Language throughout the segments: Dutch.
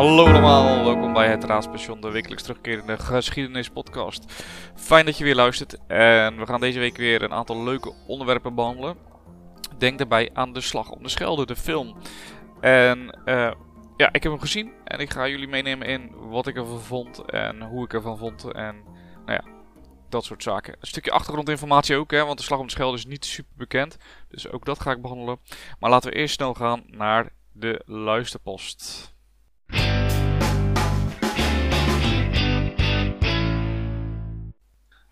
Hallo allemaal, welkom bij het Raadspassion, de wekelijks terugkerende geschiedenispodcast. Fijn dat je weer luistert en we gaan deze week weer een aantal leuke onderwerpen behandelen. Denk daarbij aan De Slag om de Schelde, de film. En uh, ja, ik heb hem gezien en ik ga jullie meenemen in wat ik ervan vond en hoe ik ervan vond en nou ja, dat soort zaken. Een stukje achtergrondinformatie ook, hè, want De Slag om de Schelde is niet super bekend, dus ook dat ga ik behandelen. Maar laten we eerst snel gaan naar de luisterpost.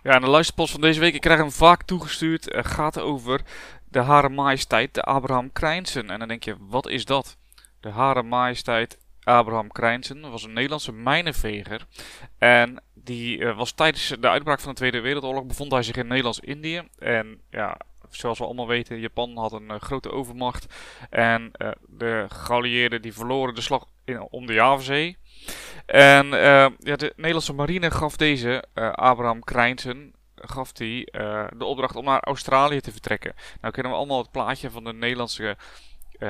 Ja, de luisterpost van deze week, ik krijg hem vaak toegestuurd, gaat over de Hare Majesteit, de Abraham Krijnsen. En dan denk je, wat is dat? De Hare Majesteit Abraham Krijnsen was een Nederlandse mijnenveger. En die uh, was tijdens de uitbraak van de Tweede Wereldoorlog bevond hij zich in Nederlands-Indië. En ja, zoals we allemaal weten, Japan had een uh, grote overmacht. En uh, de geallieerden die verloren de slag in, om de Javazee. En uh, ja, de Nederlandse marine gaf deze, uh, Abraham Krijnsen, gaf die, uh, de opdracht om naar Australië te vertrekken. Nou kennen we allemaal het plaatje van de Nederlandse,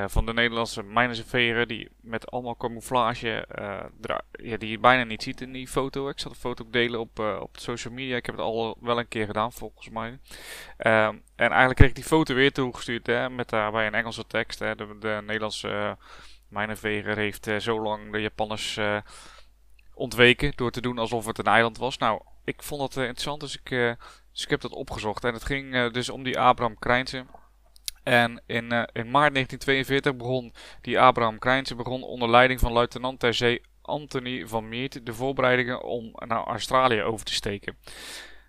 van de Nederlandse mijnenveren die met allemaal camouflage, ja, die je bijna niet ziet in die foto. Ik zal de foto ook delen op, op social media. Ik heb het al wel een keer gedaan volgens mij. Ehm, en eigenlijk kreeg ik die foto weer toegestuurd hè, met daarbij een Engelse tekst. Hè, de, de Nederlandse mijnenveger heeft uh, zo lang de Japanners uh, ontweken door te doen alsof het een eiland was. Nou, ik vond dat uh, interessant, dus ik, dus ik heb dat opgezocht. En het ging dus om die Abraham Krijnsen. En in, in maart 1942 begon die Abraham Krijnsen begon onder leiding van luitenant ter zee Anthony van Meert de voorbereidingen om naar Australië over te steken.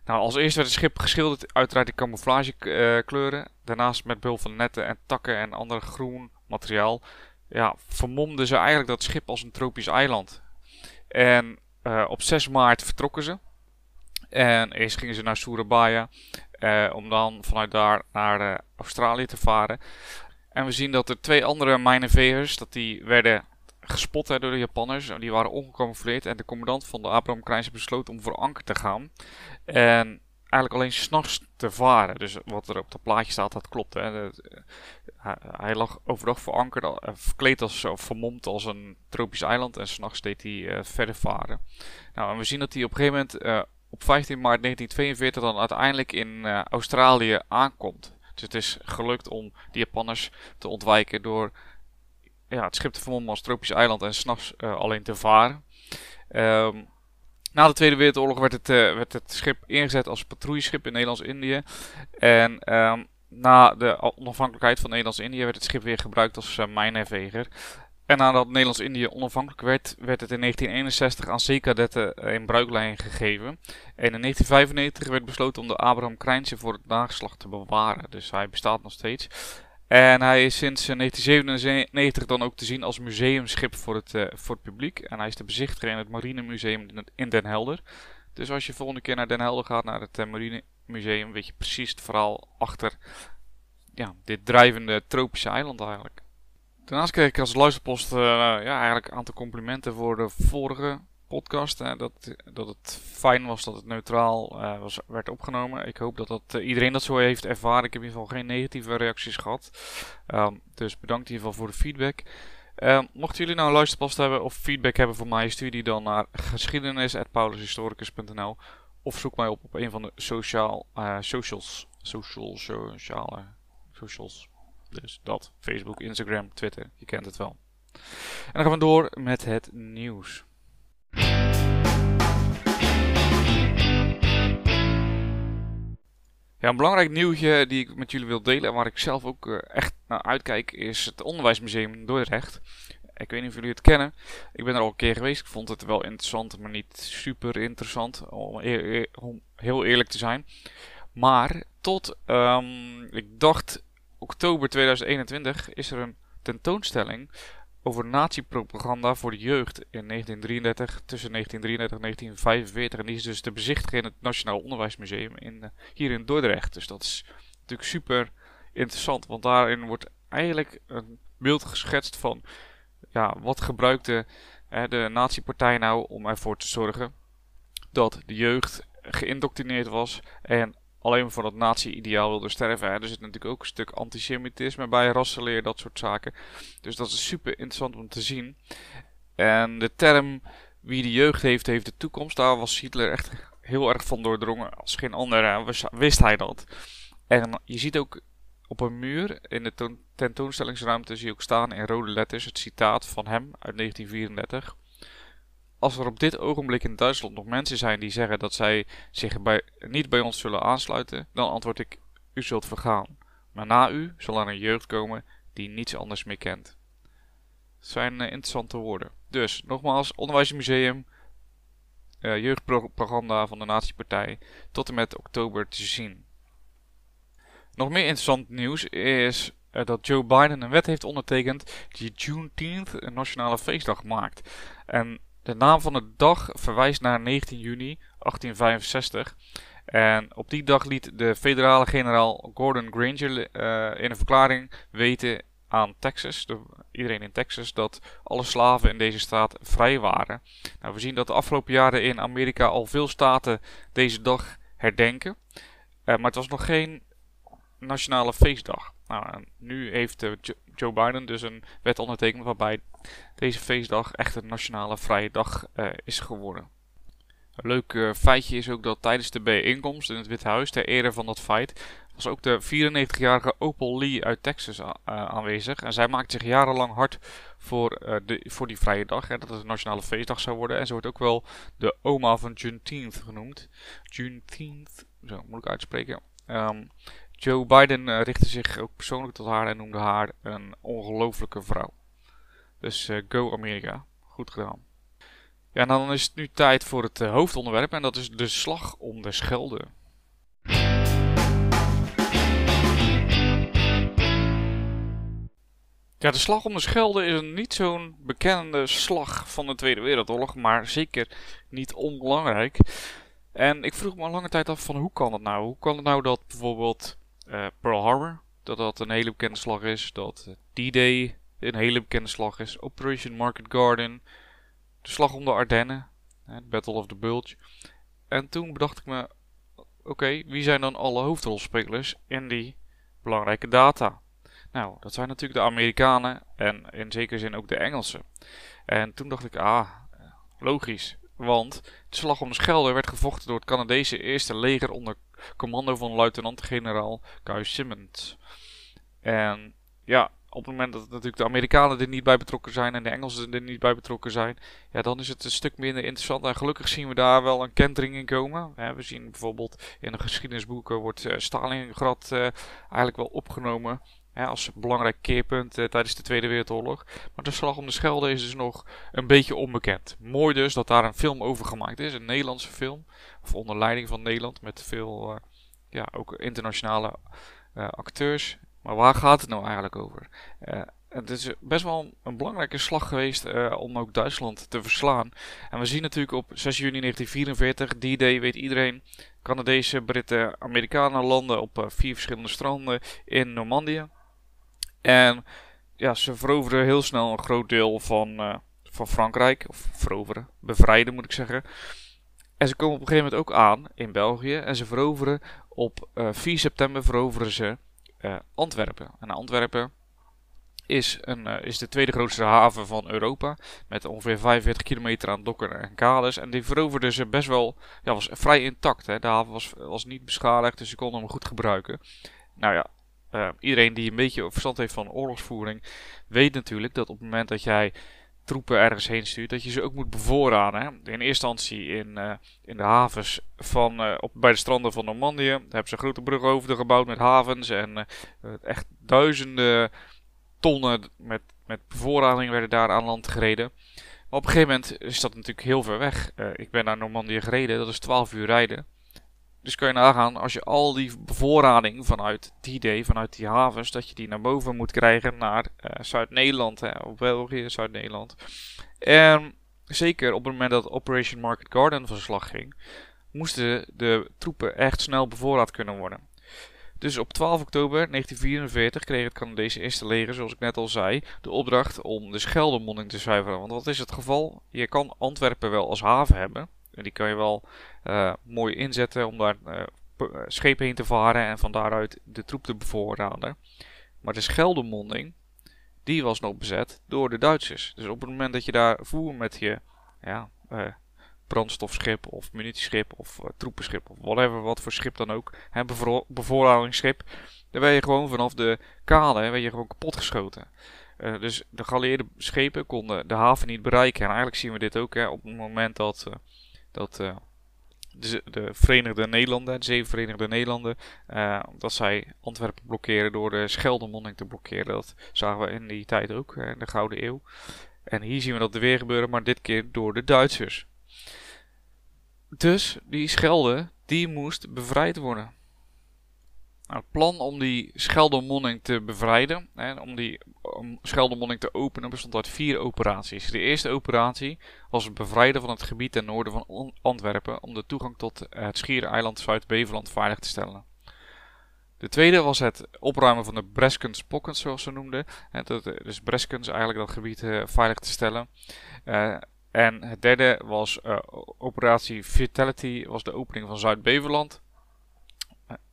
Nou, als eerste werd het schip geschilderd, uiteraard in camouflagekleuren. Daarnaast met behulp van netten en takken en ander groen materiaal ja, vermomden ze eigenlijk dat schip als een tropisch eiland. En uh, op 6 maart vertrokken ze. En eerst gingen ze naar Surabaya. Uh, om dan vanuit daar naar uh, Australië te varen. En we zien dat er twee andere mijnenvegers, dat die werden gespot door de Japanners. Die waren ongecamoufleerd. En de commandant van de Abraham Krijnse besloot om voor anker te gaan. En eigenlijk alleen s'nachts te varen. Dus wat er op het plaatje staat, dat klopt. Hè. Hij, lag overdag verankerd, uh, verkleed als, of vermomd als een tropisch eiland. En s'nachts deed hij uh, verder varen. Nou, en we zien dat hij op een gegeven moment uh, op 15 maart 1942 dan uiteindelijk in Australië aankomt. Dus het is gelukt om de Japanners te ontwijken door ja, het schip te vermommen als tropisch eiland en s'nachts alleen te varen. Um, na de Tweede Wereldoorlog werd het, werd het schip ingezet als patrouilleschip in Nederlands-Indië. En um, na de onafhankelijkheid van Nederlands-Indië werd het schip weer gebruikt als uh, mijnenveger. En nadat Nederlands-Indië onafhankelijk werd, werd het in 1961 aan zeekadetten uh, in bruiklijn gegeven. En in 1995 werd besloten om de Abraham Krijntje voor het nageslacht te bewaren. Dus hij bestaat nog steeds. En hij is sinds 1997 dan ook te zien als museumschip voor het, voor het publiek. En hij is te bezichtigen in het Marinemuseum in Den Helder. Dus als je volgende keer naar Den Helder gaat, naar het uh, Marine museum weet je precies het verhaal achter ja, dit drijvende tropische eiland eigenlijk. Daarnaast kreeg ik als luisterpost uh, ja, eigenlijk een aantal complimenten voor de vorige podcast. Hè, dat, dat het fijn was dat het neutraal uh, was, werd opgenomen. Ik hoop dat, dat uh, iedereen dat zo heeft ervaren. Ik heb in ieder geval geen negatieve reacties gehad. Um, dus bedankt in ieder geval voor de feedback. Uh, mochten jullie nou een luisterpost hebben of feedback hebben voor mij, stuur die dan naar geschiedenis.paulushistoricus.nl of zoek mij op op een van de sociaal, uh, socials. Social, sociale socials. Dus dat. Facebook, Instagram, Twitter. Je kent het wel. En dan gaan we door met het nieuws. Ja, een belangrijk nieuwtje die ik met jullie wil delen en waar ik zelf ook uh, echt naar uitkijk is het Onderwijsmuseum Dordrecht. Ik weet niet of jullie het kennen. Ik ben er al een keer geweest. Ik vond het wel interessant, maar niet super interessant. Om, om heel eerlijk te zijn. Maar tot, um, ik dacht, oktober 2021 is er een tentoonstelling over nazi-propaganda voor de jeugd in 1933, tussen 1933 en 1945. En die is dus te bezichtigen in het Nationaal Onderwijsmuseum in, uh, hier in Dordrecht. Dus dat is natuurlijk super interessant, want daarin wordt eigenlijk een beeld geschetst van ja, wat gebruikte hè, de nazi-partij nou om ervoor te zorgen dat de jeugd geïndoctrineerd was en alleen voor dat nazi-ideaal wilde sterven. Er zit natuurlijk ook een stuk antisemitisme bij, rassenleer, dat soort zaken. Dus dat is super interessant om te zien. En de term wie de jeugd heeft, heeft de toekomst. Daar was Hitler echt heel erg van doordrongen. Als geen ander wist hij dat. En je ziet ook op een muur in de tentoonstellingsruimte zie ook staan in rode letters het citaat van hem uit 1934. Als er op dit ogenblik in Duitsland nog mensen zijn die zeggen dat zij zich bij, niet bij ons zullen aansluiten, dan antwoord ik: U zult vergaan. Maar na u zal er een jeugd komen die niets anders meer kent. Dat zijn uh, interessante woorden. Dus, nogmaals, Onderwijsmuseum, uh, jeugdpropaganda van de Nazi-partij, tot en met oktober te zien. Nog meer interessant nieuws is uh, dat Joe Biden een wet heeft ondertekend die Juneteenth een nationale feestdag maakt. En de naam van de dag verwijst naar 19 juni 1865. En op die dag liet de federale generaal Gordon Granger uh, in een verklaring weten aan Texas, de, iedereen in Texas, dat alle slaven in deze staat vrij waren. Nou, we zien dat de afgelopen jaren in Amerika al veel staten deze dag herdenken. Uh, maar het was nog geen nationale feestdag. Nou, nu heeft uh, Joe Biden dus een wet ondertekend waarbij deze feestdag echt een nationale vrije dag uh, is geworden. Een leuk uh, feitje is ook dat tijdens de bijeenkomst in het Witte Huis, ter ere van dat feit, was ook de 94-jarige Opal Lee uit Texas aanwezig. En zij maakt zich jarenlang hard voor, de, voor die vrije dag, hè, dat het een nationale feestdag zou worden. En ze wordt ook wel de oma van Juneteenth genoemd. Juneteenth, zo moet ik uitspreken. Um, Joe Biden uh, richtte zich ook persoonlijk tot haar en noemde haar een ongelofelijke vrouw. Dus uh, go Amerika. Goed gedaan. Ja, en dan is het nu tijd voor het uh, hoofdonderwerp en dat is de slag om de Schelde. Ja, de slag om de Schelde is een niet zo'n bekende slag van de Tweede Wereldoorlog, maar zeker niet onbelangrijk. En ik vroeg me al lange tijd af van hoe kan het nou? Hoe kan het nou dat bijvoorbeeld uh, Pearl Harbor, dat dat een hele bekende slag is. Dat D-Day een hele bekende slag is. Operation Market Garden. De slag om de Ardennen. The Battle of the Bulge. En toen bedacht ik me, oké, wie zijn dan alle hoofdrolspelers in die belangrijke data? Nou, dat zijn natuurlijk de Amerikanen en in zekere zin ook de Engelsen. En toen dacht ik, ah, logisch. Want de slag om de Schelde werd gevochten door het Canadese eerste leger onder commando van luitenant-generaal Guy Simmons. En ja, op het moment dat natuurlijk de Amerikanen er niet bij betrokken zijn en de Engelsen er niet bij betrokken zijn, ja, dan is het een stuk minder interessant. En gelukkig zien we daar wel een kentering in komen. we zien bijvoorbeeld in de geschiedenisboeken wordt uh, Stalingrad uh, eigenlijk wel opgenomen als belangrijk keerpunt uh, tijdens de Tweede Wereldoorlog. Maar de Slag om de Schelde is dus nog een beetje onbekend. Mooi dus dat daar een film over gemaakt is, een Nederlandse film. Of onder leiding van Nederland met veel, uh, ja, ook internationale uh, acteurs. Maar waar gaat het nou eigenlijk over? het is best wel een belangrijke slag geweest om ook Duitsland te verslaan. En we zien natuurlijk op 6 juni 1944, die day weet iedereen, Canadese, Britten, Amerikanen landen op vier verschillende stranden in Normandië. En ja, ze veroveren heel snel een groot deel van, uh, van Frankrijk. Of veroveren, bevrijden moet ik zeggen. En ze komen op een gegeven moment ook aan in België. En ze veroveren op uh, eh, 4 september veroveren ze uh, Antwerpen. En Antwerpen is, een, is de tweede grootste haven van Europa. Met ongeveer 45 kilometer aan dokken en kades. En die veroverden ze best wel, ja, was vrij intact. Hè. De haven was, was niet beschadigd, dus ze konden hem goed gebruiken. Nou ja, uh, iedereen die een beetje verstand heeft van oorlogsvoering, weet natuurlijk dat op het moment dat jij troepen ergens heen stuurt, dat je ze ook moet bevoorraden. Hè? In eerste instantie in, uh, in de havens van, uh, op, bij de stranden van Normandië. Daar hebben ze grote bruggen gebouwd met havens en echt duizenden tonnen met, met bevoorrading werden daar aan land gereden. Maar op een gegeven moment is dat natuurlijk heel ver weg. ik ben naar Normandië gereden, dat is 12 uur rijden. Dus kun je nagaan, als je al die bevoorrading vanuit D-Day, vanuit die havens, dat je die naar boven moet krijgen naar uh, Zuid-Nederland, of België, Zuid-Nederland. En zeker op het moment dat Operation Market Garden van slag ging, moesten de troepen echt snel bevoorraad kunnen worden. Dus op 12 oktober 1944 kreeg het Canadese eerste leger, zoals ik net al zei, de opdracht om de Scheldemonding te zuiveren. Want wat is het geval? Je kan Antwerpen wel als haven hebben. En die kan je wel uh, mooi inzetten om daar uh, schepen heen te varen en van daaruit de troep te bevoorraden. Maar de Scheldemonding, die was nog bezet door de Duitsers. Dus op het moment dat je daar voer met je ja, brandstofschip of munitieschip of troepenschip of whatever, wat voor schip dan ook, hè, bevoorradingsschip, dan ben je gewoon vanaf de kade ben je gewoon kapot geschoten. Uh, dus de geallieerde schepen konden de haven niet bereiken. En eigenlijk zien we dit ook hè, op het moment dat, dat uh, de, de, Verenigde Nederlanden, de zeven Verenigde Nederlanden, dat zij Antwerpen blokkeren door de Scheldemonding te blokkeren. Dat zagen we in die tijd ook, in de Gouden Eeuw. En hier zien we dat weer gebeuren, maar dit keer door de Duitsers. Dus die Schelde, die moest bevrijd worden. Nou, het plan om die Scheldermonning te bevrijden, hè, om die om Scheldermonning te openen, bestond uit vier operaties. De eerste operatie was het bevrijden van het gebied ten noorden van Antwerpen om de toegang tot het schiereiland Zuid-Beveland veilig te stellen. De tweede was het opruimen van de Breskens Pockets, zoals ze noemden. Dus Breskens, eigenlijk dat gebied uh, veilig te stellen. Uh, en het derde was uh, operatie Vitality, was de opening van Zuid-Beveland.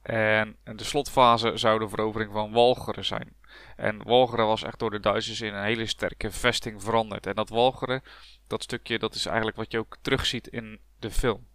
En de slotfase zou de verovering van Walcheren zijn. En Walcheren was echt door de Duitsers in een hele sterke vesting veranderd. En dat Walcheren, dat stukje, dat is eigenlijk wat je ook terugziet in de film.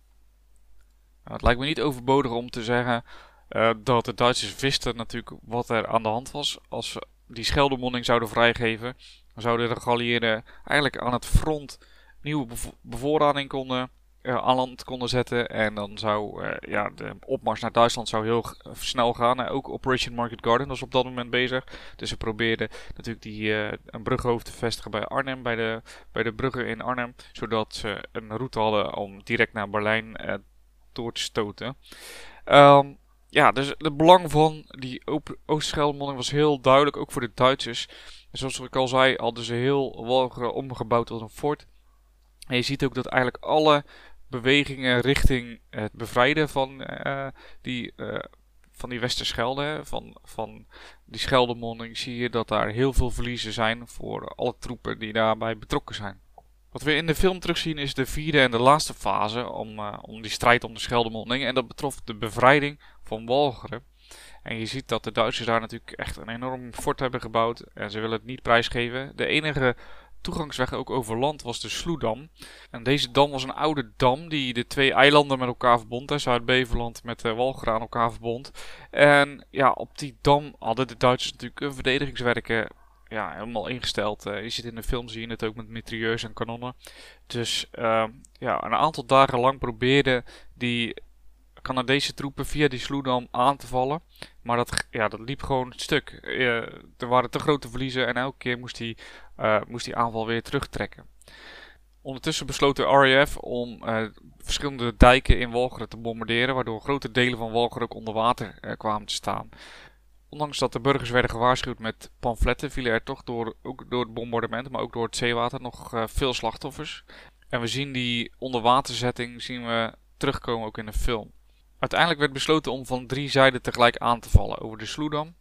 Nou, het lijkt me niet overbodig om te zeggen uh, dat de Duitsers wisten natuurlijk wat er aan de hand was. Als ze die Scheldemonding zouden vrijgeven, dan zouden de geallieerden eigenlijk aan het front nieuwe bevoorrading konden aan land konden zetten. En dan zou uh, ja, de opmars naar Duitsland zou heel snel gaan. Uh, ook Operation Market Garden was op dat moment bezig. Dus ze probeerden natuurlijk die, een brughoofd te vestigen bij Arnhem, bij de, bij de bruggen in Arnhem. Zodat ze een route hadden om direct naar Berlijn door te stoten. Um, ja, dus het belang van die Oost-Scheldemonding was heel duidelijk, ook voor de Duitsers. En zoals ik al zei, hadden ze heel Walcheren omgebouwd tot een fort. En je ziet ook dat eigenlijk alle bewegingen richting het bevrijden van uh, die, uh, van die Westerschelde, van, van die Scheldemonding, zie je dat daar heel veel verliezen zijn voor alle troepen die daarbij betrokken zijn. Wat we in de film terugzien is de vierde en de laatste fase om, uh, om die strijd om de Scheldemonding. En dat betrof de bevrijding van Walcheren. En je ziet dat de Duitsers daar natuurlijk echt een enorm fort hebben gebouwd. En ze willen het niet prijsgeven. De enige toegangsweg ook over land was de Sloedam. En deze dam was een oude dam die de twee eilanden met elkaar verbond. Zuid-Beverland met uh, Walcheren aan elkaar verbond. En ja, op die dam hadden de Duitsers natuurlijk een verdedigingswerken ja, helemaal ingesteld. Uh, je ziet in de film zie je het ook met mitrailleurs en kanonnen. Dus uh, ja, een aantal dagen lang probeerden die Canadese troepen via die Sloedam aan te vallen. Maar dat, ja, dat liep gewoon stuk. Uh, er waren te grote verliezen en elke keer moest die, uh, moest die aanval weer terugtrekken. Ondertussen besloot de RAF om uh, verschillende dijken in Walcheren te bombarderen, waardoor grote delen van Walcheren ook onder water kwamen te staan. Ondanks dat de burgers werden gewaarschuwd met pamfletten, vielen er toch door, ook door het bombardement, maar ook door het zeewater, nog veel slachtoffers. En we zien die onderwaterzetting zien we terugkomen ook in de film. Uiteindelijk werd besloten om van drie zijden tegelijk aan te vallen. Over de Sloedam,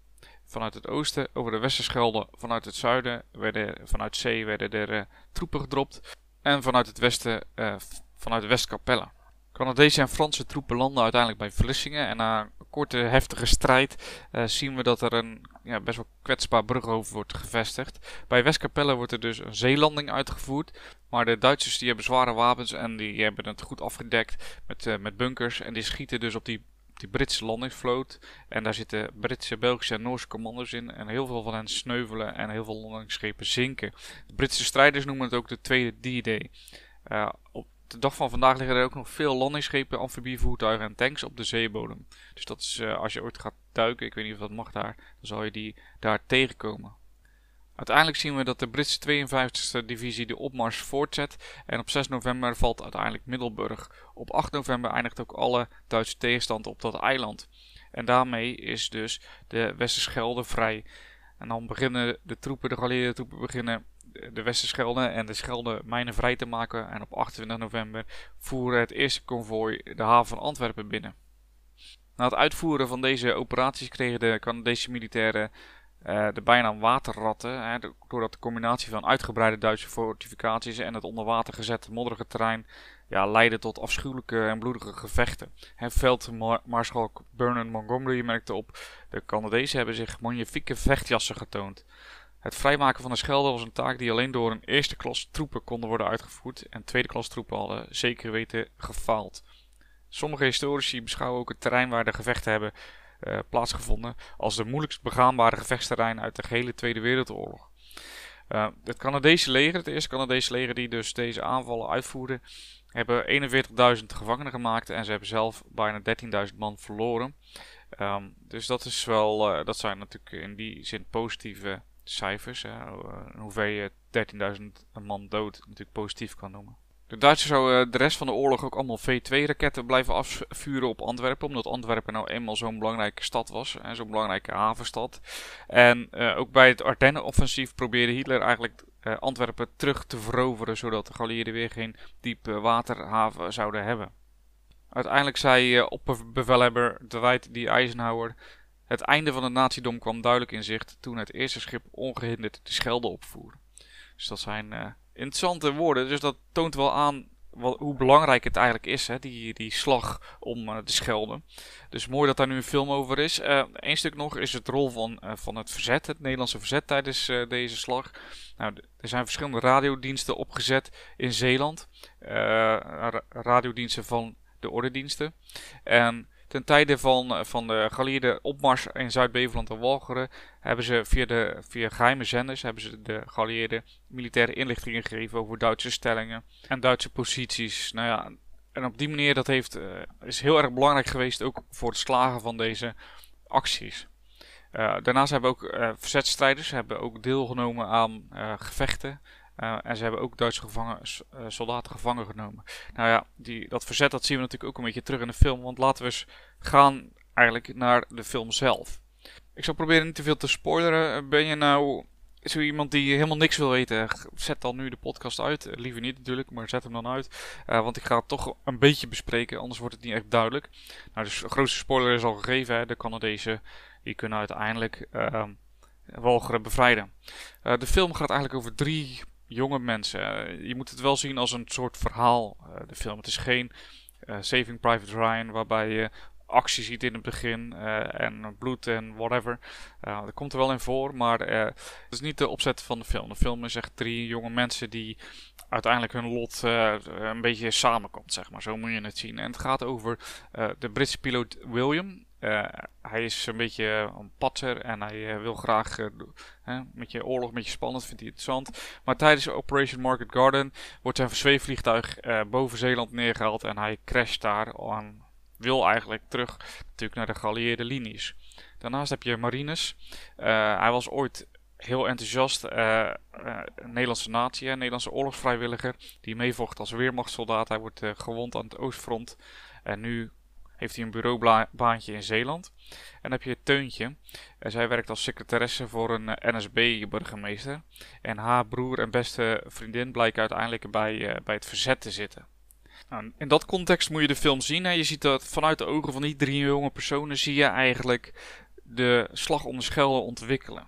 vanuit het oosten, over de Westerschelde, vanuit het zuiden, werden, vanuit zee werden er uh, troepen gedropt. En vanuit het westen, uh, vanuit Westkapelle. Canadese en Franse troepen landen uiteindelijk bij Vlissingen. En na een korte heftige strijd uh, zien we dat er een ja, best wel kwetsbaar brughoofd wordt gevestigd. Bij Westkapelle wordt er dus een zeelanding uitgevoerd. Maar de Duitsers die hebben zware wapens en die hebben het goed afgedekt met, uh, met bunkers. En die schieten dus op die, die Britse landingsvloot. En daar zitten Britse, Belgische en Noorse commando's in. En heel veel van hen sneuvelen en heel veel landingsschepen zinken. De Britse strijders noemen het ook de tweede D-Day. Uh, op de dag van vandaag liggen er ook nog veel landingsschepen, amfibievoertuigen en tanks op de zeebodem. Dus dat is, uh, als je ooit gaat duiken, ik weet niet of dat mag daar, dan zal je die daar tegenkomen. Uiteindelijk zien we dat de Britse 52e divisie de opmars voortzet en op 6 november valt uiteindelijk Middelburg. Op 8 november eindigt ook alle Duitse tegenstand op dat eiland. En daarmee is dus de Westerschelde vrij. En dan beginnen de troepen, de geallieerde troepen beginnen de Westerschelde en de Schelde mijnen vrij te maken. En op 28 november voeren het eerste konvooi de haven van Antwerpen binnen. Na het uitvoeren van deze operaties kregen de Canadese militairen uh, de bijnaam waterratten. Hè, doordat de combinatie van uitgebreide Duitse fortificaties en het onder water gezette modderige terrein ja, leidde tot afschuwelijke en bloedige gevechten. Veldmaarschalk Bernard Montgomery merkte op, de Canadezen hebben zich magnifieke vechtjassen getoond. Het vrijmaken van de Schelde was een taak die alleen door een eerste klas troepen konden worden uitgevoerd en tweede klas troepen hadden zeker weten gefaald. Sommige historici beschouwen ook het terrein waar de gevechten hebben uh, plaatsgevonden als de moeilijkst begaanbare gevechtsterrein uit de gehele Tweede Wereldoorlog. Uh, het Canadese leger, het eerste Canadese leger die dus deze aanvallen uitvoerde, hebben 41.000 gevangenen gemaakt en ze hebben zelf bijna 13.000 man verloren. Um, dus dat is wel, uh, dat zijn natuurlijk in die zin positieve cijfers. Hè, hoeveel je 13.000 man dood natuurlijk positief kan noemen. De Duitsers zouden de rest van de oorlog ook allemaal V2-raketten blijven afvuren op Antwerpen. Omdat Antwerpen nou eenmaal zo'n belangrijke stad was. Zo'n belangrijke havenstad. En uh, ook bij het Ardennen-offensief probeerde Hitler eigenlijk Antwerpen terug te veroveren. Zodat de Galliëren weer geen diepe waterhaven zouden hebben. Uiteindelijk zei uh, opperbevelhebber Dwight D. Eisenhower... Het einde van het nazidom kwam duidelijk in zicht toen het eerste schip ongehinderd de Schelde opvoerde. Dus dat zijn interessante woorden. Dus dat toont wel aan wat, hoe belangrijk het eigenlijk is, hè, die, die slag om uh, de Schelde. Dus mooi dat daar nu een film over is. Eén uh, stuk nog is het rol van, van het verzet, het Nederlandse verzet tijdens deze slag. Nou, er zijn verschillende radiodiensten opgezet in Zeeland. radiodiensten van de ordendiensten. En Ten tijde van, eh, van de geallieerde opmars in Zuid-Beveland en Walcheren hebben ze via, de, via geheime zenders hebben ze de geallieerde militaire inlichtingen gegeven over Duitse stellingen en Duitse posities. Nou ja, en op die manier dat heeft, uh, is heel erg belangrijk geweest ook voor het slagen van deze acties. Uh, daarnaast hebben ook uh, verzetstrijders hebben ook deelgenomen aan gevechten uh, en ze hebben ook Duitse gevangen, uh, soldaten gevangen genomen. Nou ja, die, dat verzet dat zien we natuurlijk ook een beetje terug in de film. Want laten we eens gaan eigenlijk naar de film zelf. Ik zal proberen niet te veel te spoileren. Ben je nou zo iemand die helemaal niks wil weten? Zet dan nu de podcast uit. Liever niet natuurlijk, maar zet hem dan uit. want ik ga het toch een beetje bespreken, anders wordt het niet echt duidelijk. Nou, dus de grootste spoiler is al gegeven. Hè. De Canadezen die kunnen uiteindelijk ehm, Walcheren bevrijden. de film gaat eigenlijk over drie jonge mensen. Eh, je moet het wel zien als een soort verhaal, uh, de film. Het is geen uh, Saving Private Ryan waarbij je actie ziet in het begin en bloed en whatever. dat komt er wel in voor, maar het is niet de opzet van de film. De film is echt drie jonge mensen die uiteindelijk hun lot een beetje samenkomt, zeg maar. Zo moet je het zien. En het gaat over de Britse piloot William. Uh, hij is een beetje een patser en hij uh, wil graag uh, met je oorlog, met je spannend, vindt hij interessant. Maar tijdens Operation Market Garden wordt zijn zweefvliegtuig boven Zeeland neergehaald en hij crasht daar en wil eigenlijk terug natuurlijk naar de geallieerde linies. Daarnaast heb je Marines. hij was ooit heel enthousiast Nederlandse natie, een Nederlandse oorlogsvrijwilliger die meevocht als weermachtssoldaat. Hij wordt gewond aan het oostfront en nu heeft hij een bureaubaantje in Zeeland. En dan heb je Teuntje. En zij werkt als secretaresse voor een eh, NSB-burgemeester. En haar broer en beste vriendin blijken uiteindelijk bij, uh, bij het verzet te zitten. Nou, in dat context moet je de film zien. Hè. Je ziet dat vanuit de ogen van die drie jonge personen zie je eigenlijk de slag om de Schelde ontwikkelen.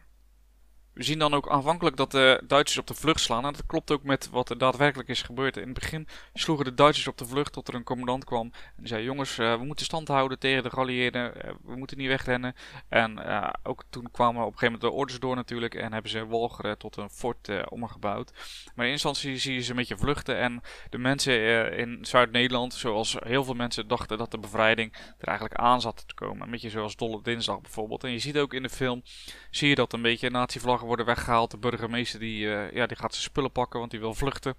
We zien dan ook aanvankelijk dat de Duitsers op de vlucht slaan. En dat klopt ook met wat er daadwerkelijk is gebeurd. In het begin sloegen de Duitsers op de vlucht tot er een commandant kwam. En die zei: Jongens, uh, we moeten stand houden tegen de geallieerden. Uh, we moeten niet wegrennen. En uh, ook toen kwamen op een gegeven moment de orders door natuurlijk. En hebben ze Walcheren tot een fort omgebouwd. Maar in instantie zie je ze een beetje vluchten. En de mensen in Zuid-Nederland, zoals heel veel mensen dachten dat de bevrijding er eigenlijk aan zat te komen. Een beetje zoals Dolle Dinsdag bijvoorbeeld. En je ziet ook in de film, zie je dat een beetje nazi-vlag worden weggehaald. De burgemeester die, uh, ja, die gaat zijn spullen pakken, want die wil vluchten.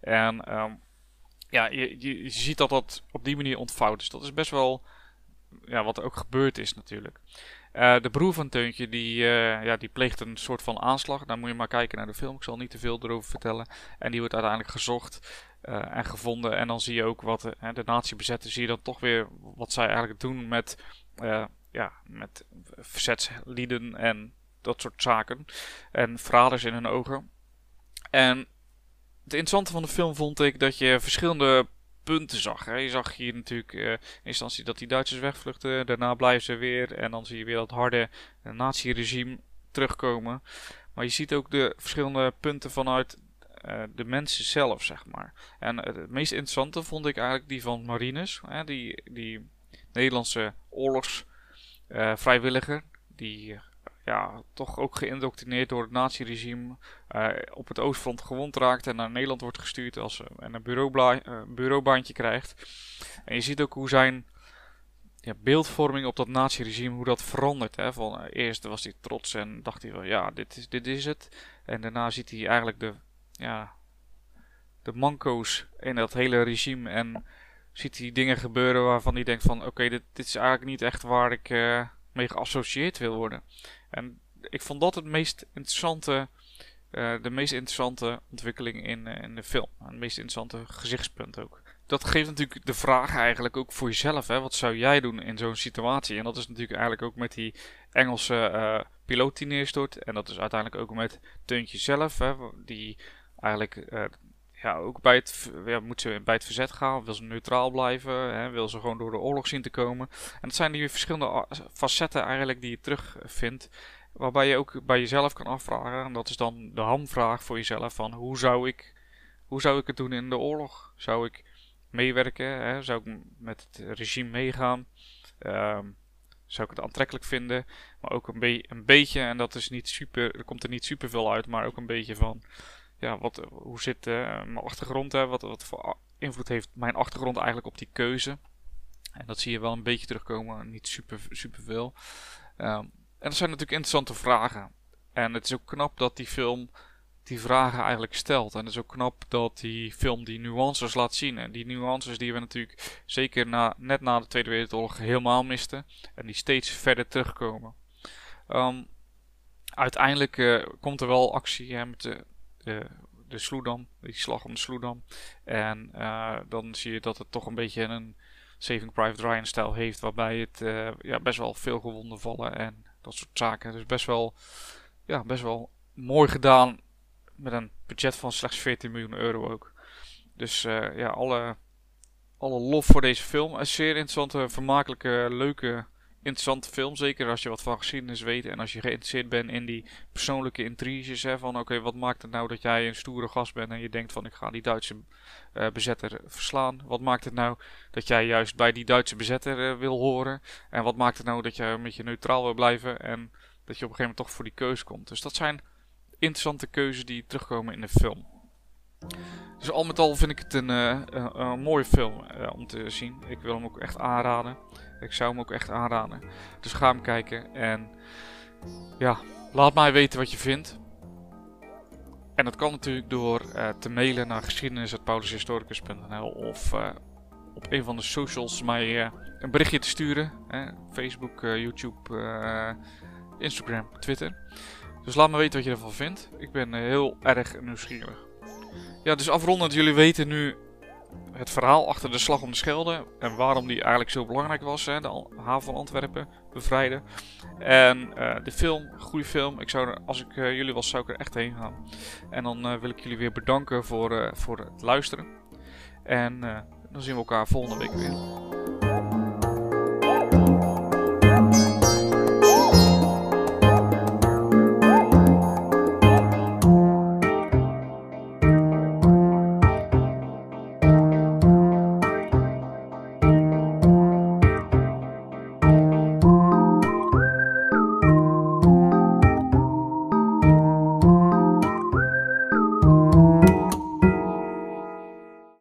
En um, ja, je, je, ziet dat dat op die manier ontvouwt. Dus dat is best wel ja, wat er ook gebeurd is natuurlijk. Uh, de broer van Teuntje die, uh, ja, die pleegt een soort van aanslag. Daar moet je maar kijken naar de film. Ik zal niet te veel erover vertellen. En die wordt uiteindelijk gezocht en gevonden. En dan zie je ook wat de nazi bezetten. Zie je dan toch weer wat zij eigenlijk doen met, ja, met verzetslieden en dat soort zaken. En verraders in hun ogen. En het interessante van de film vond ik dat je verschillende punten zag. Hè. Je zag hier natuurlijk uh, in instantie dat die Duitsers wegvluchten. Daarna blijven ze weer. En dan zie je weer dat harde nazi-regime terugkomen. Maar je ziet ook de verschillende punten vanuit uh, de mensen zelf, zeg maar. En het meest interessante vond ik eigenlijk die van Marines. Hè, die, die Nederlandse oorlogsvrijwilliger. Uh, die ja, toch ook geïndoctrineerd door het naziregime. Uh, op het oostfront gewond raakt en naar Nederland wordt gestuurd als, en een bureaubaantje krijgt. En je ziet ook hoe zijn ja, beeldvorming op dat naziregime, hoe dat verandert. Hè? Van, eerst was hij trots en dacht hij wel, ja, dit is, dit is het. En daarna ziet hij eigenlijk de, ja, de manco's in dat hele regime en ziet hij dingen gebeuren waarvan hij denkt van, oké, dit, dit is eigenlijk niet echt waar ik mee geassocieerd wil worden. En ik vond dat het meest interessante, uh, de meest interessante ontwikkeling in, uh, in de film. Het meest interessante gezichtspunt ook. Dat geeft natuurlijk de vraag eigenlijk ook voor jezelf. Hè? Wat zou jij doen in zo'n situatie? En dat is natuurlijk eigenlijk ook met die Engelse uh, piloot die neerstort. En dat is uiteindelijk ook met Teuntje zelf. Hè? Die eigenlijk ja, ook bij het, ja, moet ze bij het verzet gaan? Wil ze neutraal blijven? Hè? Wil ze gewoon door de oorlog zien te komen? En dat zijn die verschillende facetten eigenlijk die je terugvindt. Waarbij je ook bij jezelf kan afvragen. En dat is dan de hamvraag voor jezelf. Van hoe zou ik, hoe zou ik het doen in de oorlog? Zou ik meewerken? Hè? Zou ik met het regime meegaan? Um, zou ik het aantrekkelijk vinden? Maar ook een, een beetje, en dat is niet super, er komt er niet super veel uit, maar ook een beetje van ja, wat, hoe zit uh, mijn achtergrond? Hè? Wat, wat voor invloed heeft mijn achtergrond eigenlijk op die keuze? En dat zie je wel een beetje terugkomen, niet super, super veel. Um, en dat zijn natuurlijk interessante vragen. En het is ook knap dat die film die vragen eigenlijk stelt. En het is ook knap dat die film die nuances laat zien. En die nuances die we natuurlijk zeker na, net na de Tweede Wereldoorlog helemaal misten. En die steeds verder terugkomen. Um, uiteindelijk uh, komt er wel actie hè, met de de, de Sloedam, die slag om de Sloedam. En uh, dan zie je dat het toch een beetje een Saving Private Ryan stijl heeft, waarbij het uh, ja, best wel veel gewonden vallen en dat soort zaken. Dus best wel, ja, best wel mooi gedaan met een budget van slechts 14 miljoen euro ook. Dus uh, ja, alle, alle lof voor deze film. Een zeer interessante, vermakelijke, leuke interessante film. Zeker als je wat van geschiedenis weet en als je geïnteresseerd bent in die persoonlijke intriges. Hè, van oké, wat maakt het nou dat jij een stoere gast bent en je denkt van ik ga die Duitse uh, bezetter verslaan. Wat maakt het nou dat jij juist bij die Duitse bezetter uh, wil horen. En wat maakt het nou dat je een beetje neutraal wil blijven en dat je op een gegeven moment toch voor die keuze komt. Dus dat zijn interessante keuzes die terugkomen in de film. Dus al met al vind ik het een, een mooie film om te zien. Ik wil hem ook echt aanraden. Ik zou hem ook echt aanraden. Dus ga hem kijken en ja, laat mij weten wat je vindt. En dat kan natuurlijk door uh, te mailen naar geschiedenis.paulushistoricus.nl of uh, op een van de socials mij uh, een berichtje te sturen. Facebook, YouTube, Instagram, Twitter. Dus laat me weten wat je ervan vindt. Ik ben heel erg nieuwsgierig. Ja, dus afrondend, jullie weten nu het verhaal achter de slag om de Schelde en waarom die eigenlijk zo belangrijk was, hè, de haven van Antwerpen bevrijden. En uh, de film, goede film. Ik zou als ik uh, jullie was, zou ik er echt heen gaan. En dan uh, wil ik jullie weer bedanken voor, voor het luisteren. En dan zien we elkaar volgende week weer.